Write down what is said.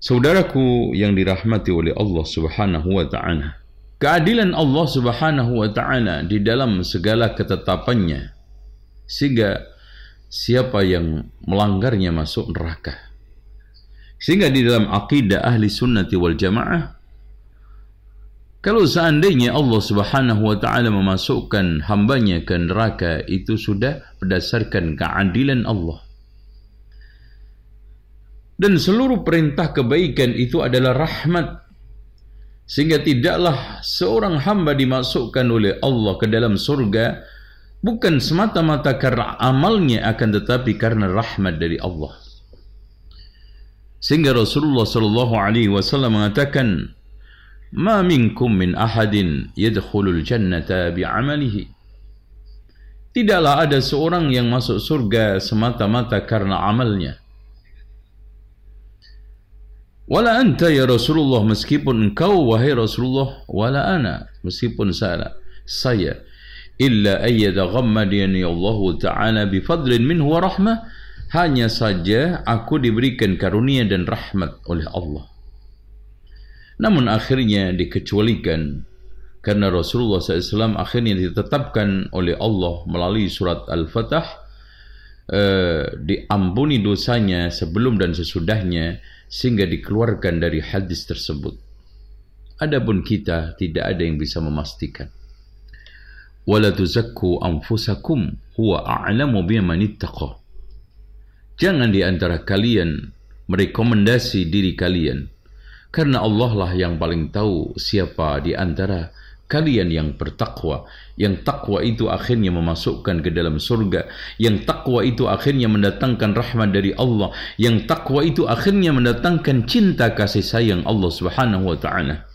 Saudaraku yang dirahmati oleh Allah Subhanahu wa taala. Keadilan Allah Subhanahu wa taala di dalam segala ketetapannya sehingga siapa yang melanggarnya masuk neraka. Sehingga di dalam akidah ahli sunnati wal jamaah kalau seandainya Allah Subhanahu wa taala memasukkan hambanya ke neraka itu sudah berdasarkan keadilan Allah dan seluruh perintah kebaikan itu adalah rahmat. Sehingga tidaklah seorang hamba dimasukkan oleh Allah ke dalam surga bukan semata-mata karena amalnya akan tetapi karena rahmat dari Allah. Sehingga Rasulullah sallallahu alaihi wasallam mengatakan ma minkum min ahadin yadkhulul jannata bi'amalihi. Tidaklah ada seorang yang masuk surga semata-mata karena amalnya Wala anta ya Rasulullah meskipun engkau wahai Rasulullah wala ana meskipun saya saya illa ghammadiyani Allah taala bi fadlin minhu wa rahmah hanya saja aku diberikan karunia dan rahmat oleh Allah. Namun akhirnya dikecualikan karena Rasulullah SAW akhirnya ditetapkan oleh Allah melalui surat Al-Fatah uh, diampuni dosanya sebelum dan sesudahnya sehingga dikeluarkan dari hadis tersebut. Adapun kita tidak ada yang bisa memastikan. Wala tuzakku anfusakum huwa a'lamu biman ittaqa. Jangan di antara kalian merekomendasi diri kalian karena Allah lah yang paling tahu siapa di antara kalian yang bertakwa. Yang takwa itu akhirnya memasukkan ke dalam surga. Yang takwa itu akhirnya mendatangkan rahmat dari Allah. Yang takwa itu akhirnya mendatangkan cinta kasih sayang Allah Subhanahu wa taala